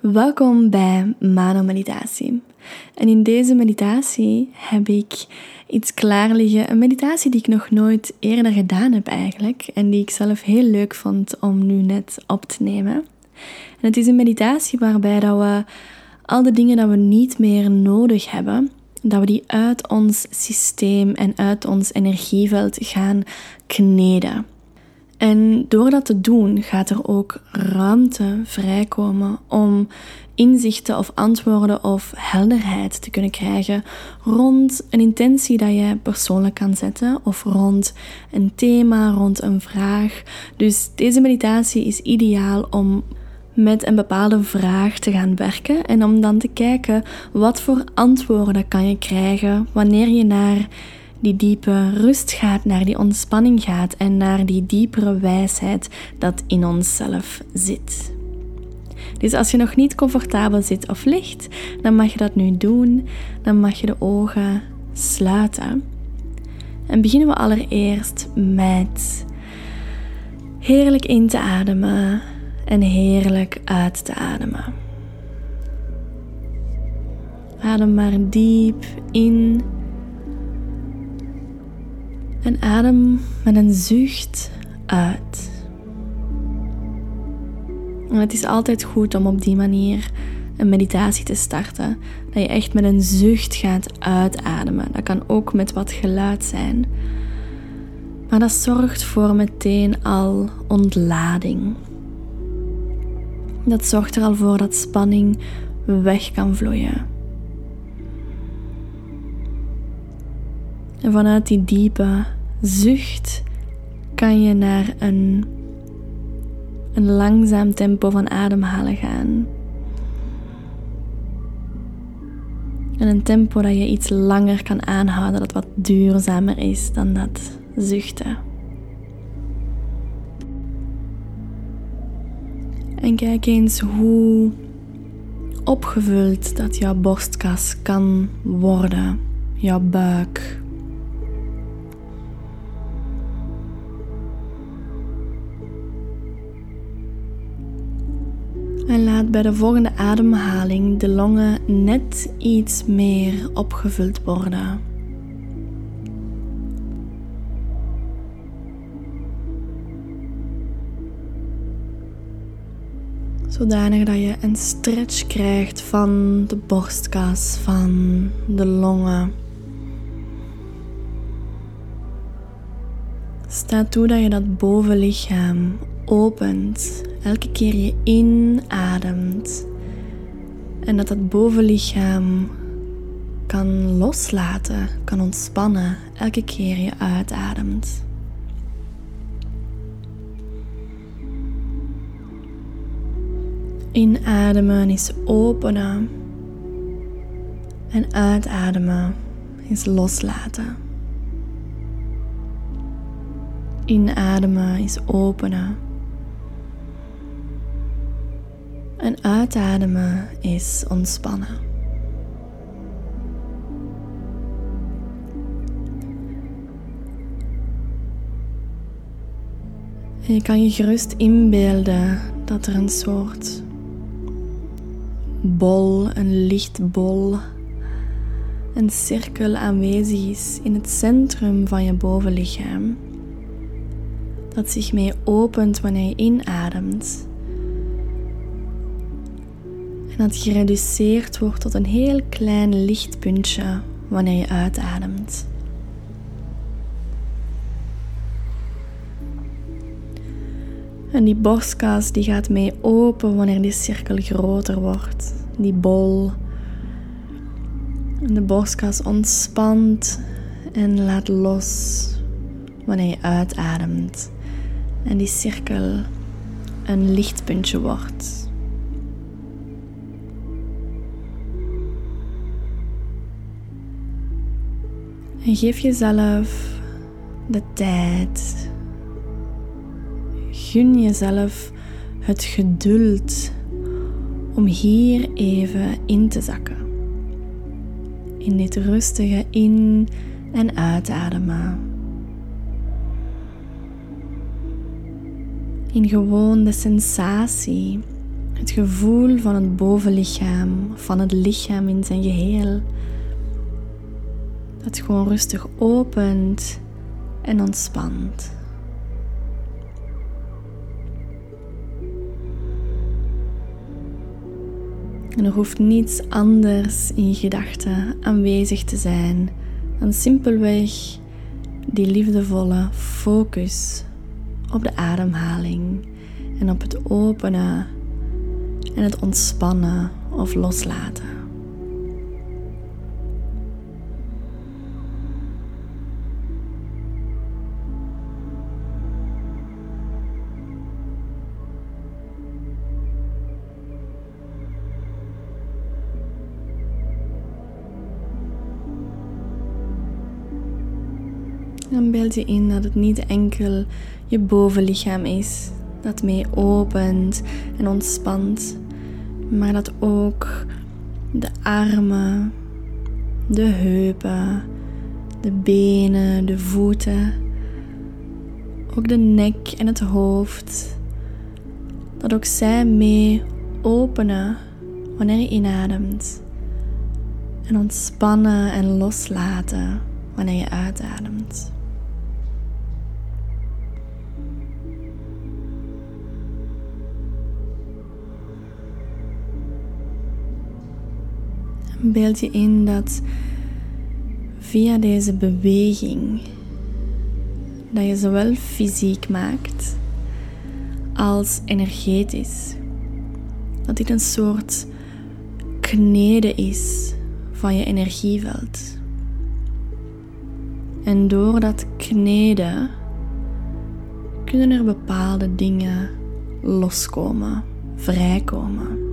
Welkom bij Mano Meditatie. En in deze meditatie heb ik iets klaar liggen. Een meditatie die ik nog nooit eerder gedaan heb eigenlijk. En die ik zelf heel leuk vond om nu net op te nemen. En het is een meditatie waarbij dat we al de dingen dat we niet meer nodig hebben, dat we die uit ons systeem en uit ons energieveld gaan kneden. En door dat te doen gaat er ook ruimte vrijkomen om inzichten of antwoorden of helderheid te kunnen krijgen rond een intentie dat je persoonlijk kan zetten of rond een thema, rond een vraag. Dus deze meditatie is ideaal om met een bepaalde vraag te gaan werken en om dan te kijken wat voor antwoorden kan je krijgen wanneer je naar die diepe rust gaat, naar die ontspanning gaat en naar die diepere wijsheid dat in onszelf zit. Dus als je nog niet comfortabel zit of ligt, dan mag je dat nu doen. Dan mag je de ogen sluiten. En beginnen we allereerst met heerlijk in te ademen en heerlijk uit te ademen. Adem maar diep in en adem met een zucht uit. Het is altijd goed om op die manier een meditatie te starten. Dat je echt met een zucht gaat uitademen. Dat kan ook met wat geluid zijn. Maar dat zorgt voor meteen al ontlading. Dat zorgt er al voor dat spanning weg kan vloeien. En vanuit die diepe zucht kan je naar een, een langzaam tempo van ademhalen gaan. En een tempo dat je iets langer kan aanhouden, dat wat duurzamer is dan dat zuchten. En kijk eens hoe opgevuld dat jouw borstkas kan worden, jouw buik. En laat bij de volgende ademhaling de longen net iets meer opgevuld worden. Zodanig dat je een stretch krijgt van de borstkas, van de longen. Sta toe dat je dat bovenlichaam opent elke keer je inademt en dat dat bovenlichaam kan loslaten, kan ontspannen elke keer je uitademt. Inademen is openen en uitademen is loslaten. Inademen is openen En uitademen is ontspannen. En je kan je gerust inbeelden dat er een soort bol, een lichtbol, een cirkel aanwezig is in het centrum van je bovenlichaam. Dat zich mee opent wanneer je inademt dat gereduceerd wordt tot een heel klein lichtpuntje wanneer je uitademt. En die borstkas die gaat mee open wanneer die cirkel groter wordt. Die bol. En de borstkas ontspant en laat los wanneer je uitademt. En die cirkel een lichtpuntje wordt. En geef jezelf de tijd. Gun jezelf het geduld om hier even in te zakken. In dit rustige in- en uitademen. In gewoon de sensatie Het gevoel van het bovenlichaam, van het lichaam in zijn geheel. Dat gewoon rustig opent en ontspant. En er hoeft niets anders in je gedachten aanwezig te zijn dan simpelweg die liefdevolle focus op de ademhaling en op het openen en het ontspannen of loslaten. Beeld je in dat het niet enkel je bovenlichaam is dat mee opent en ontspant, maar dat ook de armen, de heupen, de benen, de voeten, ook de nek en het hoofd, dat ook zij mee openen wanneer je inademt en ontspannen en loslaten wanneer je uitademt. Beeld je in dat via deze beweging, dat je zowel fysiek maakt als energetisch, dat dit een soort kneden is van je energieveld. En door dat kneden kunnen er bepaalde dingen loskomen, vrijkomen.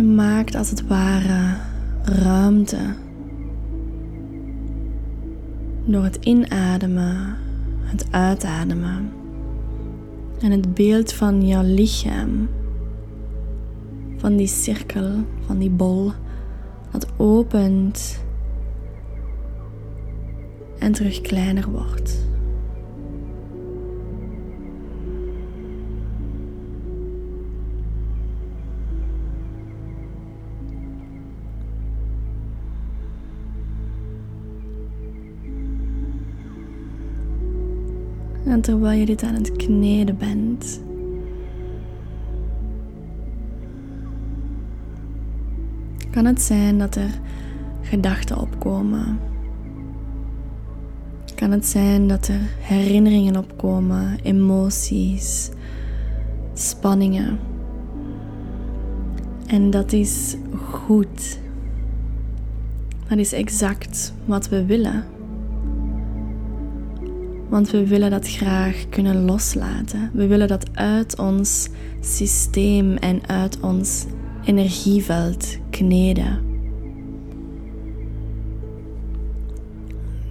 Je maakt als het ware ruimte door het inademen, het uitademen en het beeld van jouw lichaam, van die cirkel, van die bol, dat opent en terug kleiner wordt. Terwijl je dit aan het kneden bent, kan het zijn dat er gedachten opkomen. Kan het zijn dat er herinneringen opkomen, emoties, spanningen. En dat is goed. Dat is exact wat we willen. Want we willen dat graag kunnen loslaten. We willen dat uit ons systeem en uit ons energieveld kneden.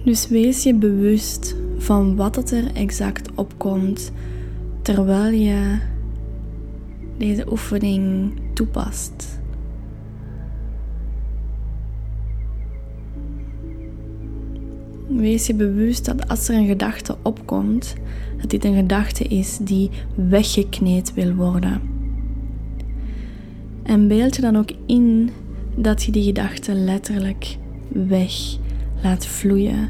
Dus wees je bewust van wat het er exact opkomt terwijl je deze oefening toepast. Wees je bewust dat als er een gedachte opkomt, dat dit een gedachte is die weggekneed wil worden. En beeld je dan ook in dat je die gedachte letterlijk weg laat vloeien.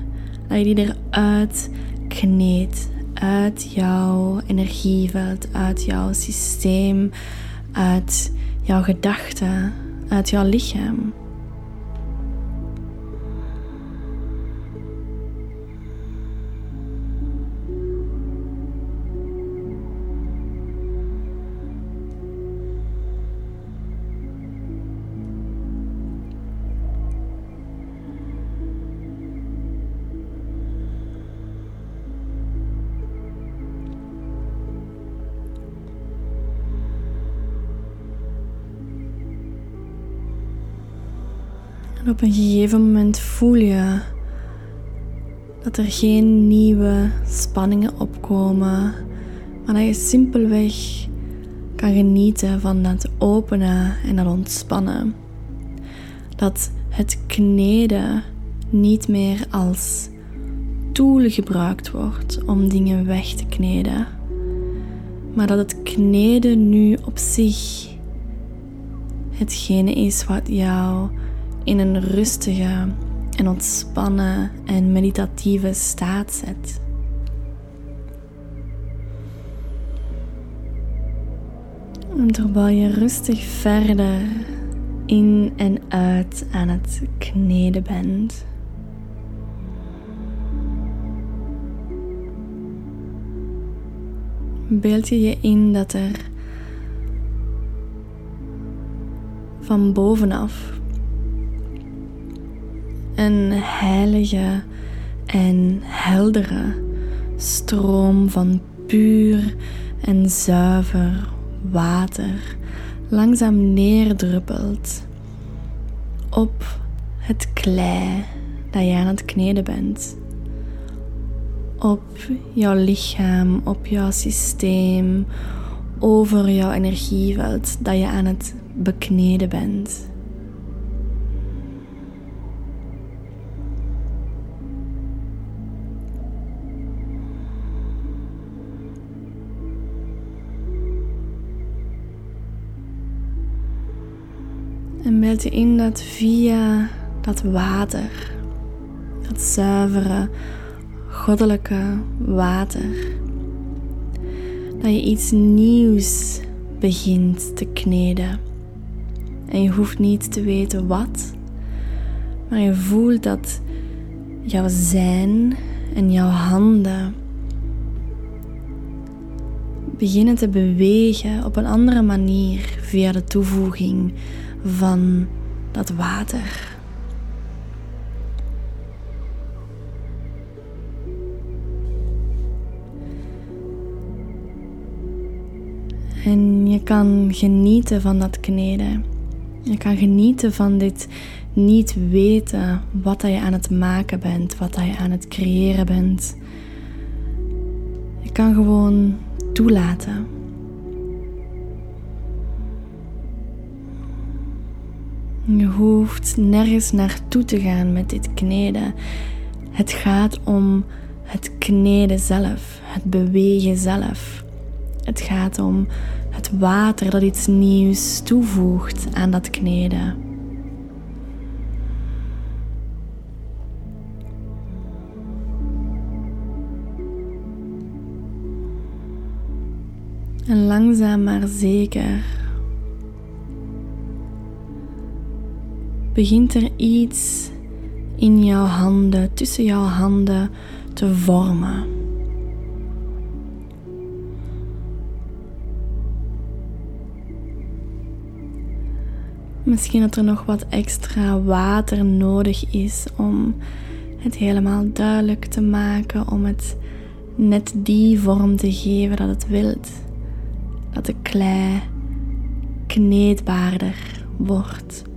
Dat je die eruit kneedt, uit jouw energieveld, uit jouw systeem, uit jouw gedachten, uit jouw lichaam. En op een gegeven moment voel je dat er geen nieuwe spanningen opkomen, maar dat je simpelweg kan genieten van dat openen en dat ontspannen. Dat het kneden niet meer als tool gebruikt wordt om dingen weg te kneden. Maar dat het kneden nu op zich hetgene is wat jou in een rustige en ontspannen en meditatieve staat zet. terwijl je rustig verder in en uit aan het kneden bent. Beeld je je in dat er van bovenaf een heilige en heldere stroom van puur en zuiver water langzaam neerdruppelt op het klei dat je aan het kneden bent. Op jouw lichaam, op jouw systeem, over jouw energieveld dat je aan het bekneden bent. Je in dat via dat water, dat zuivere, goddelijke water, dat je iets nieuws begint te kneden. En je hoeft niet te weten wat, maar je voelt dat jouw zijn en jouw handen beginnen te bewegen op een andere manier via de toevoeging van dat water. En je kan genieten van dat kneden. Je kan genieten van dit niet weten wat dat je aan het maken bent, wat dat je aan het creëren bent. Je kan gewoon toelaten. Je hoeft nergens naartoe te gaan met dit kneden. Het gaat om het kneden zelf, het bewegen zelf. Het gaat om het water dat iets nieuws toevoegt aan dat kneden. En langzaam maar zeker begint er iets in jouw handen, tussen jouw handen te vormen. Misschien dat er nog wat extra water nodig is om het helemaal duidelijk te maken, om het net die vorm te geven dat het wilt. Dat de klei kneedbaarder wordt.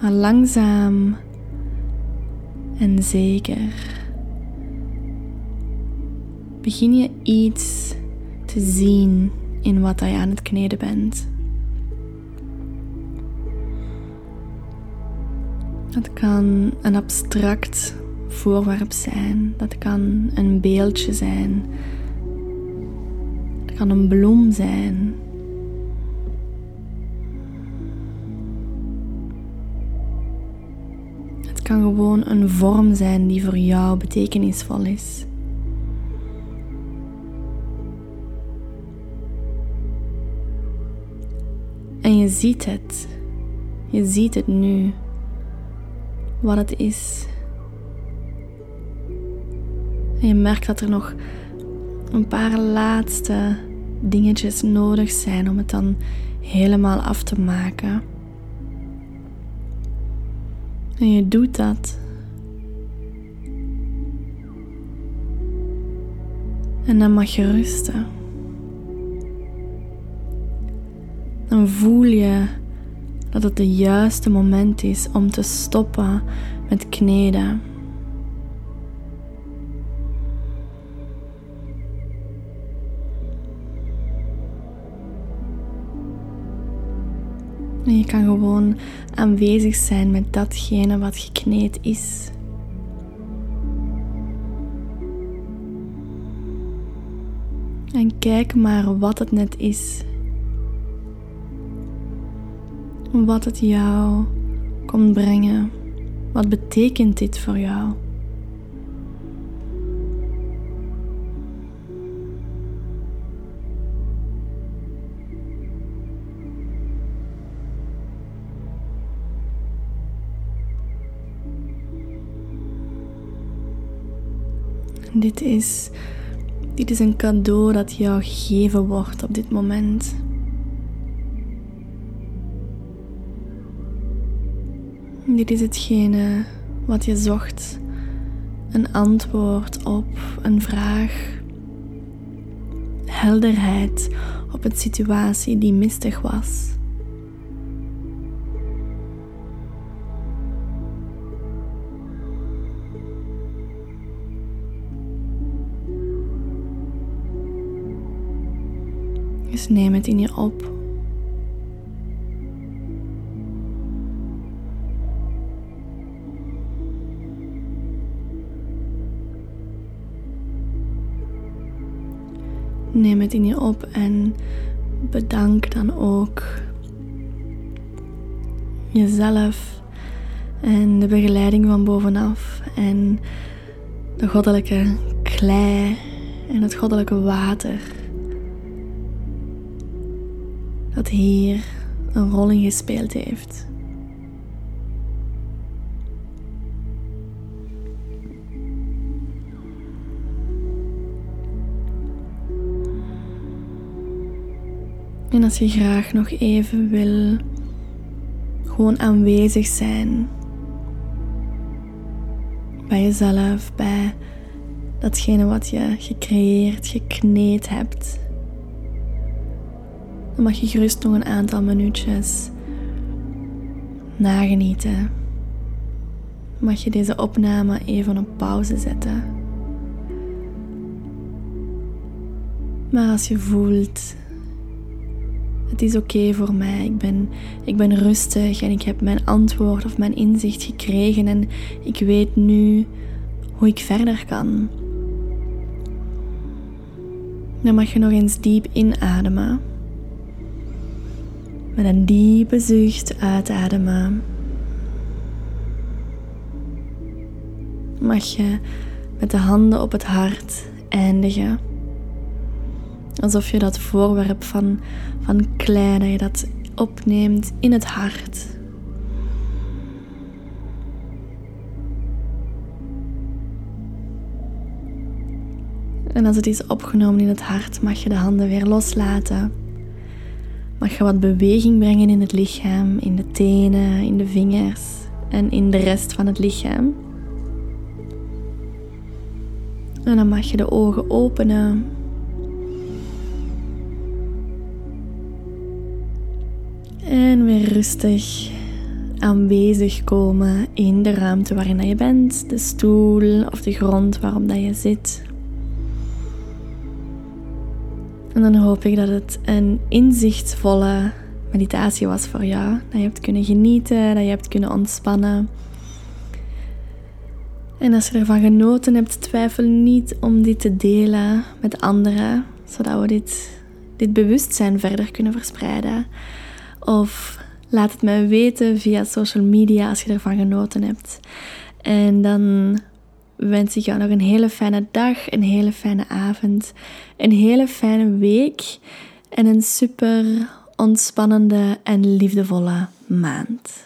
Maar langzaam en zeker begin je iets te zien in wat je aan het kneden bent. Het kan een abstract voorwerp zijn, dat kan een beeldje zijn, het kan een bloem zijn. Kan gewoon een vorm zijn die voor jou betekenisvol is. En je ziet het. Je ziet het nu wat het is. En je merkt dat er nog een paar laatste dingetjes nodig zijn om het dan helemaal af te maken. En je doet dat. En dan mag je rusten. Dan voel je dat het de juiste moment is om te stoppen met kneden. kan gewoon aanwezig zijn met datgene wat gekneed is. En kijk maar wat het net is. Wat het jou komt brengen. Wat betekent dit voor jou? Dit is, dit is een cadeau dat jou gegeven wordt op dit moment. Dit is hetgene wat je zocht. Een antwoord op een vraag. Helderheid op een situatie die mistig was. Neem het in je op. Neem het in je op en bedank dan ook jezelf en de begeleiding van bovenaf en de goddelijke klei en het goddelijke water hier een rol in gespeeld heeft. En als je graag nog even wil gewoon aanwezig zijn bij jezelf, bij datgene wat je gecreëerd, gekneed hebt dan mag je gerust nog een aantal minuutjes nagenieten. Mag je deze opname even op pauze zetten. Maar als je voelt, het is oké voor mij, ik ben, ik ben rustig en ik heb mijn antwoord of mijn inzicht gekregen en ik weet nu hoe ik verder kan. Dan mag je nog eens diep inademen. Met een diepe zucht uitademen. Mag je met de handen op het hart eindigen. Alsof je dat voorwerp van, van klei, dat je dat opneemt in het hart. En als het is opgenomen in het hart, mag je de handen weer loslaten mag je wat beweging brengen in het lichaam, in de tenen, in de vingers en in de rest van het lichaam. En dan mag je de ogen openen. En weer rustig aanwezig komen in de ruimte waarin je bent, de stoel of de grond waarop dat je zit. En dan hoop ik dat het een inzichtvolle meditatie was voor jou. Dat je hebt kunnen genieten, dat je hebt kunnen ontspannen. En als je ervan genoten hebt, twijfel niet om dit te delen met anderen, zodat we dit, dit bewustzijn verder kunnen verspreiden. Of laat het mij weten via social media als je ervan genoten hebt. En dan wens ik jou nog een hele fijne dag, een hele fijne avond, een hele fijne week en een super ontspannende en liefdevolle maand.